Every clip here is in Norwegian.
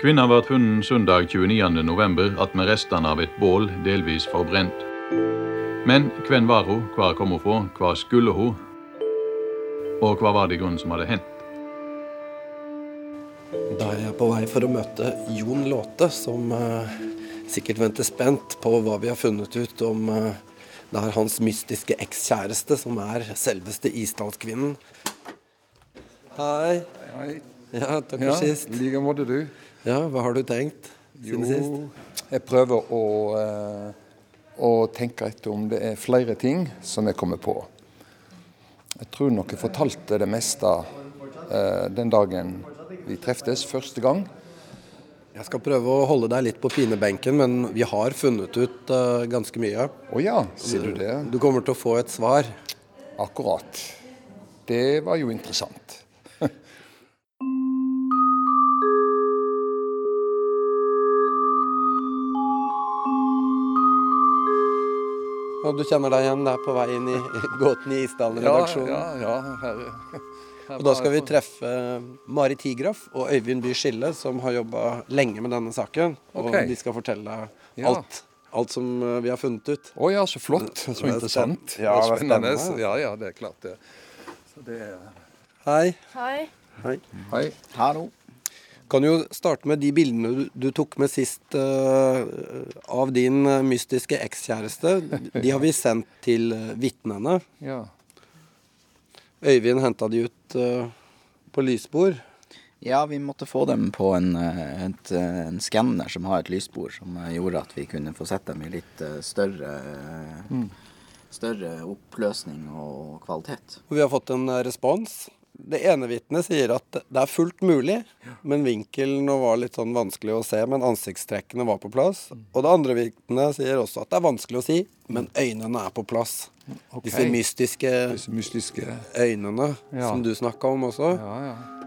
Kvinna ble funnet søndag 29.11. med restene av et bål delvis forbrent. Men hvem var hun, hvor kom hun fra, hva skulle hun, og hva var det i grunnen som hadde hendt? Da er jeg på vei for å møte Jon Låte, som eh, sikkert venter spent på hva vi har funnet ut om eh, det er hans mystiske ekskjæreste, som er selveste Isdalskvinnen. Hei. Hei. Ja, takk for Ja, sist. I like måte, du. Ja, hva har du tenkt siden sist? Jo, jeg prøver å, eh, å tenke etter om det er flere ting som jeg kommer på. Jeg tror nok jeg fortalte det meste eh, den dagen vi treftes første gang. Jeg skal prøve å holde deg litt på pinebenken, men vi har funnet ut uh, ganske mye. Å ja, sier du det? Du kommer til å få et svar. Akkurat. Det var jo interessant. Og du kjenner deg igjen, det er på vei inn i gåten i Isdalen-redaksjonen. ja, ja. Her, her Og da skal vi treffe Mari Tigraf og Øyvind By Skille, som har jobba lenge med denne saken. Og Ok. de skal fortelle Ja. alt, alt som eh, vi har funnet ut. Å ja, så flott. Så er interessant. ja, Og spennende. Ja, ja, det er klart det. Så det er Hei. Hei. Hei. Hei. Hallo. Kan jo starte med de bildene du, du tok med sist uh, av din eh, mystiske ekskjæreste. De har vi sendt til uh, vitnene. Ja. Øyvind henta de ut uh, på lysbord. Ja, vi måtte få dem på en, eh, et, eh, en skanner som har et lysbord, som eh, gjorde at vi kunne få sett dem i litt eh, større, mm. større oppløsning og kvalitet. Og vi har fått en eh, respons. Det ene vitnet sier at det er fullt mulig, men vinkelen var litt sånn vanskelig å se, men ansiktstrekkene var på plass. Og det andre vitnet sier også at det er vanskelig å si, men øynene er på plass. Okay. Disse mystiske Disse mystiske øynene Ja. som du snakka om også. Ja, ja.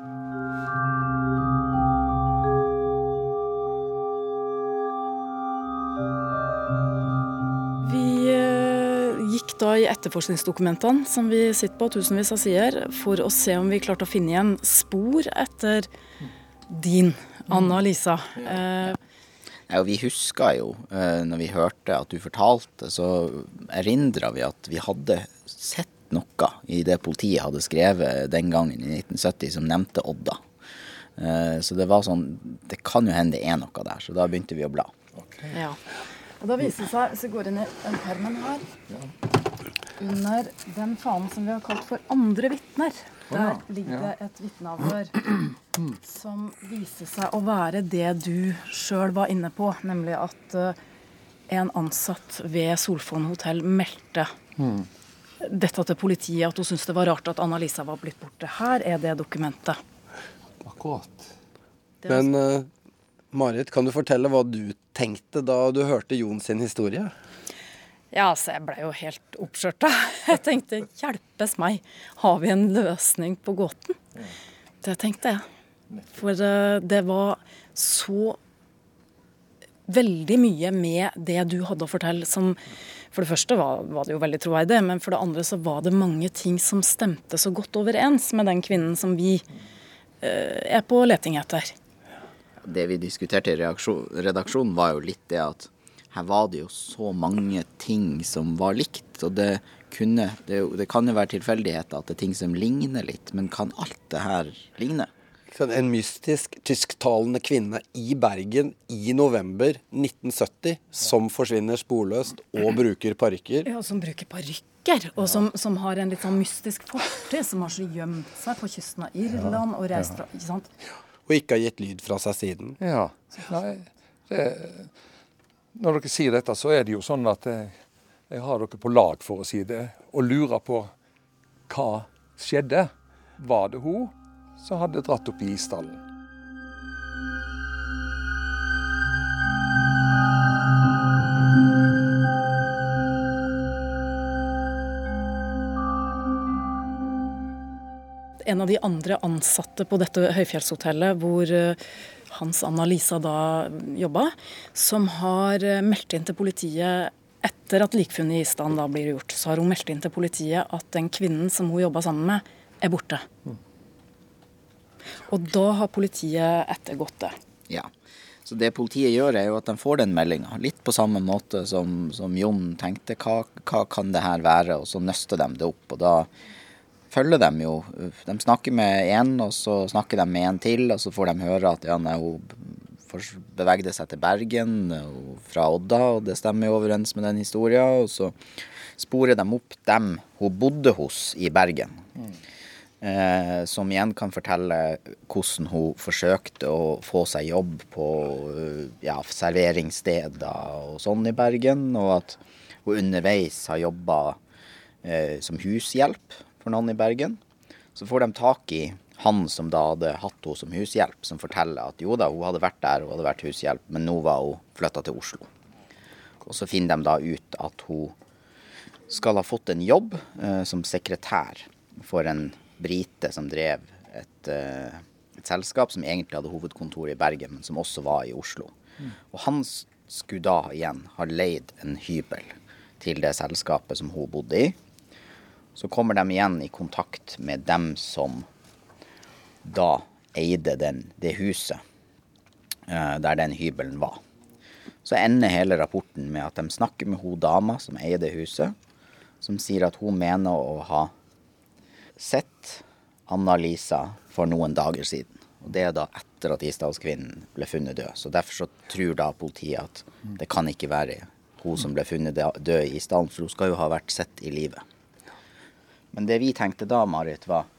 Da i etterforskningsdokumentene som vi sitter på, tusenvis av sider, for å se om vi klarte å finne igjen spor etter din, Anna Lisa. Mm. Ja, og vi huska jo, eh, når vi hørte at du fortalte, så erindra vi at vi hadde sett noe i det politiet hadde skrevet den gangen i 1970 som nevnte Odda. Eh, Så det var sånn Det kan jo hende det er noe der, så da begynte vi å bla. ja. Og da viser det seg, så går inn i den permen her, under den fanen som vi har kalt for andre vitner, der ligger det et vitneavhør som viser seg å være det du sjøl var inne på, nemlig at eh, en ansatt ved Solfond hotell meldte dette til politiet, at hun syntes det var rart at Anna-Lisa var blitt borte. Her er det dokumentet. Akkurat. Det Men eh, Marit, kan du fortelle hva du tenkte da du hørte Jon sin historie? Ja, altså, jeg ble jo helt oppskjørta. Jeg tenkte hjelpes meg, har vi en løsning på gåten? Det tenkte jeg. For eh, det var så veldig mye med det du hadde å fortelle som For det første var, var det jo veldig troverdig, men for det andre så var det mange ting som stemte så godt overens med den kvinnen som vi eh, er på leting etter. Det vi diskuterte i redaksjonen var jo litt det at her var det jo så mange ting som var likt. Og det kunne Det, det kan jo være tilfeldigheter at det er ting som ligner litt, men kan alt det her ligne? En mystisk tysktalende kvinne i Bergen i november 1970 som forsvinner sporløst og bruker parykker. Ja, som bruker parykker, og som, som har en litt sånn mystisk fortid, som har så gjemt seg på kysten av Irland og reist fra ikke sant? Og ikke har gitt lyd fra seg siden. Ja. Nei, det, når dere sier dette, så er det jo sånn at jeg, jeg har dere på lag, for å si det, og lurer på hva skjedde. Var det hun som hadde dratt opp i isdalen? En av de andre ansatte på dette høyfjellshotellet hvor eh, Hans Anna-Lisa da jobba, som har eh, meldt inn til politiet etter at likfunnet i Island da blir gjort, så har hun meldt inn til politiet at den kvinnen som hun jobba sammen med, er borte. Og da har politiet ettergått det. Ja. Så det politiet gjør, er jo at de får den meldinga. Litt på samme måte som, som Jon tenkte. Hva, hva, kan det her være? Og så nøster de det opp. Og da følger dem jo. De snakker med én, og så snakker de med en til, og så får de høre at ja, nei, hun bevegde seg til Bergen fra Odda, og det stemmer jo overens med den historien. Og så sporer de opp dem hun bodde hos i Bergen. Mm. Eh, som igjen kan fortelle hvordan hun forsøkte å få seg jobb på ja, serveringssteder og sånn i Bergen, og at hun underveis har jobba eh, som hushjelp for noen i Bergen. Så får de tak i han som da hadde hatt henne som hushjelp, som forteller at jo da, hun hadde vært der, hun hadde vært hushjelp, men nå var hun flytta til Oslo. Og så finner de da ut at hun skal ha fått en jobb eh, som sekretær for en brite som drev et, eh, et, selskap som egentlig hadde hovedkontor i Bergen, men som også var i Oslo. Mm. Og han skulle da igjen ha leid en hybel til det selskapet som hun bodde i. Så kommer de igjen i kontakt med dem som da eide den, det huset uh, der den hybelen var. Så ender hele rapporten med at de snakker med hun dama som eier det huset, som sier at hun mener å ha sett Anna-Lisa for noen dager siden. Og Det er da etter at Isdalskvinnen ble funnet død. Så Derfor så tror da politiet at det kan ikke være hun som ble funnet død i Isdalen, for hun skal jo ha vært sett i live. Men det vi tenkte da, Marit, var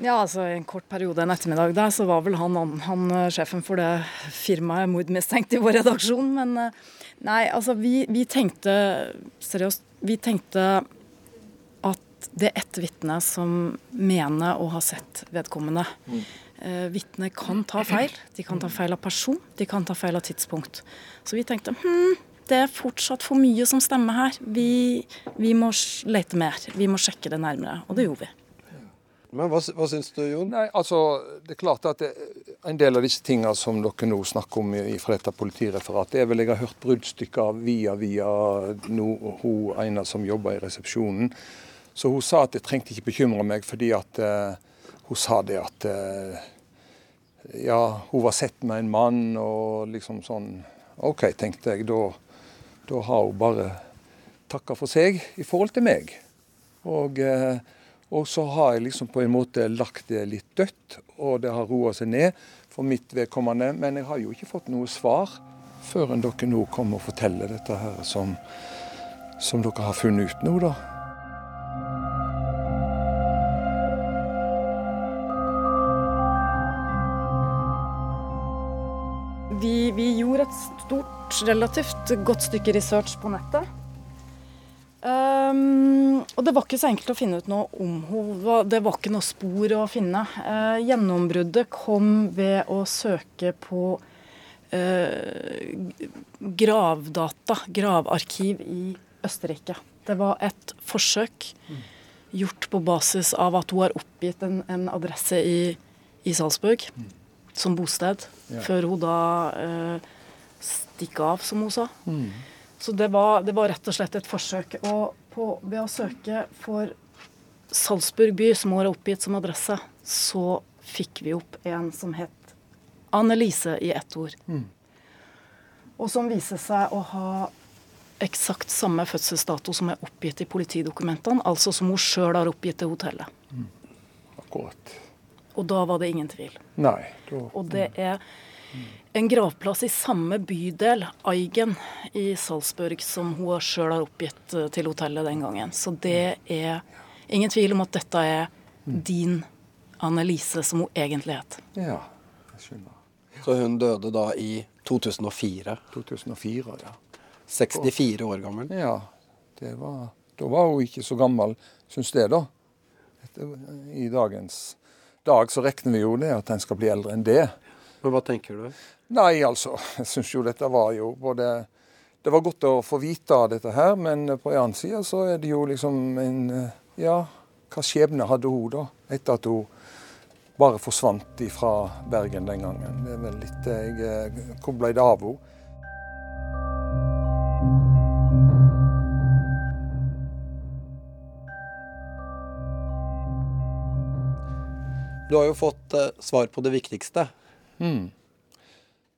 ja, altså En kort periode en ettermiddag der, så var vel han, han han sjefen for det firmaet mordmistenkt i vår redaksjon. Men eh, nei, altså vi, vi, tenkte seriøst Vi tenkte at det er ett vitne som mener å ha sett vedkommende. Mm. Eh, Vitner kan ta feil. De kan ta feil av person, de kan ta feil av tidspunkt. Så vi tenkte hm, det er fortsatt for mye som stemmer her. Vi, vi må lete mer. Vi må sjekke det nærmere. Og det gjorde vi. Men hva, hva syns du, Jon? Nei, altså, det er klart at det, En del av disse tingene som dere nå snakker om fra dette politireferatet, er vel jeg har hørt bruddstykker via via no, hun ene som jobber i resepsjonen. Så hun sa at jeg trengte ikke bekymre meg, fordi at uh, hun sa det at uh, Ja, hun var sett med en mann, og liksom sånn OK, tenkte jeg. Da, da har hun bare takka for seg i forhold til meg. Og uh, og så har jeg liksom på en måte lagt det litt dødt, og det har roa seg ned for mitt vedkommende. Men jeg har jo ikke fått noe svar før dere nå kommer og forteller dette her som, som dere har funnet ut nå, da. Vi, vi, gjorde et stort, relativt godt stykke research på nettet. Um, og det var ikke så enkelt å finne ut noe om henne. Det var ikke noe spor å finne. Uh, gjennombruddet kom ved å søke på uh, gravdata, gravarkiv i Østerrike. Det var et forsøk gjort på basis av at hun har oppgitt en, en adresse i, i Salzburg mm. Som bosted, ja. før hun da eh, stikker av, som hun sa. Mm. Så det var, det var, rett og slett et forsøk. Og på, ved å søke for Salzburg by, som hun har oppgitt som adresse, så fikk vi opp en som het Annelise i ett ord. Mm. Og som viser seg å ha eksakt samme fødselsdato som er oppgitt i politidokumentene, altså som hun sjøl har oppgitt til hotellet. Mm. Akkurat. Og da var det ingen tvil. Nei. Da, og det er en gravplass i samme bydel, Eigen, i Salzburg, som hun sjøl har oppgitt eh, til hotellet den gangen. Så det er ingen tvil om at dette er din Annelise, som hun egentlig het. Ja, jeg skjønner. Så hun døde da i 2004? 2004, ja. 64 år gammel? Ja. Var, da var hun ikke så gammel, syns det, da. I dagens dag så regner vi jo det at en skal bli eldre enn det. Men hva tenker du? Nei, altså, jeg syns jo dette var jo både Det var godt å få vite av dette her, men på en annen side så er det jo liksom en Ja, hva skjebne hadde hun da, etter at hun bare forsvant fra Bergen den gangen? Det er vel litt jeg, Hvor ble det av henne? Du har jo fått uh, svar på det viktigste. Mm.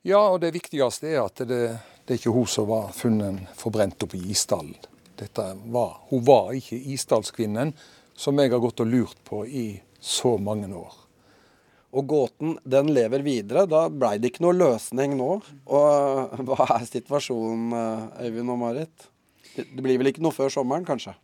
Ja, og det viktigste er at det, det er ikke hun som var funnet forbrent oppe i Isdalen. Dette var, hun var ikke isdalskvinnen som jeg har gått og lurt på i så mange år. Og gåten den lever videre. Da blei det ikke noe løsning nå. Og hva er situasjonen, eh, Øyvind og Marit? Det blir vel ikke noe før sommeren, kanskje?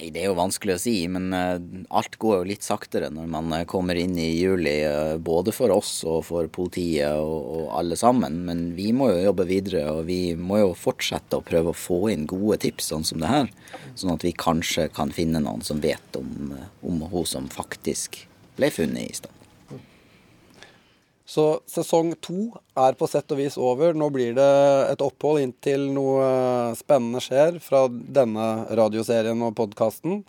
Nei, Det er jo vanskelig å si, men uh, alt går jo litt saktere når man uh, kommer inn i juli. Uh, både for oss og for politiet og, alle sammen. Men vi må jo jobbe videre, og vi må jo fortsette å prøve å få inn gode tips sånn som det her. Sånn at vi kanskje kan finne noen som vet om, om hun som faktisk ble funnet i stand. Så sesong to er på sett og vis over. Nå blir det et opphold inntil noe spennende skjer fra denne radioserien og podkasten.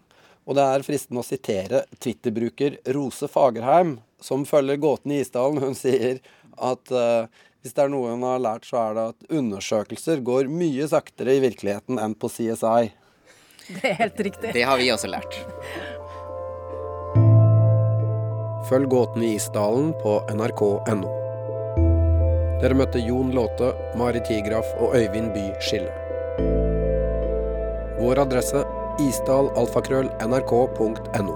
Og det er fristende å sitere Twitter-bruker Rose Fagerheim, som følger gåten i Isdalen. Hun sier at uh, hvis det er noe hun har lært, så er det at undersøkelser går mye saktere i virkeligheten enn på CSI. Det er helt riktig. Det har vi også lært. Følg Gåten i Isdalen på nrk.no. Dere møtte Jon Låte, Mari Tigraf og Øyvind By Skille. Vår adresse isdalalfakrøll.nrk.no.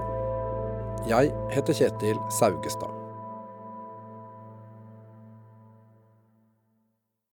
Jeg heter Kjetil Saugestad.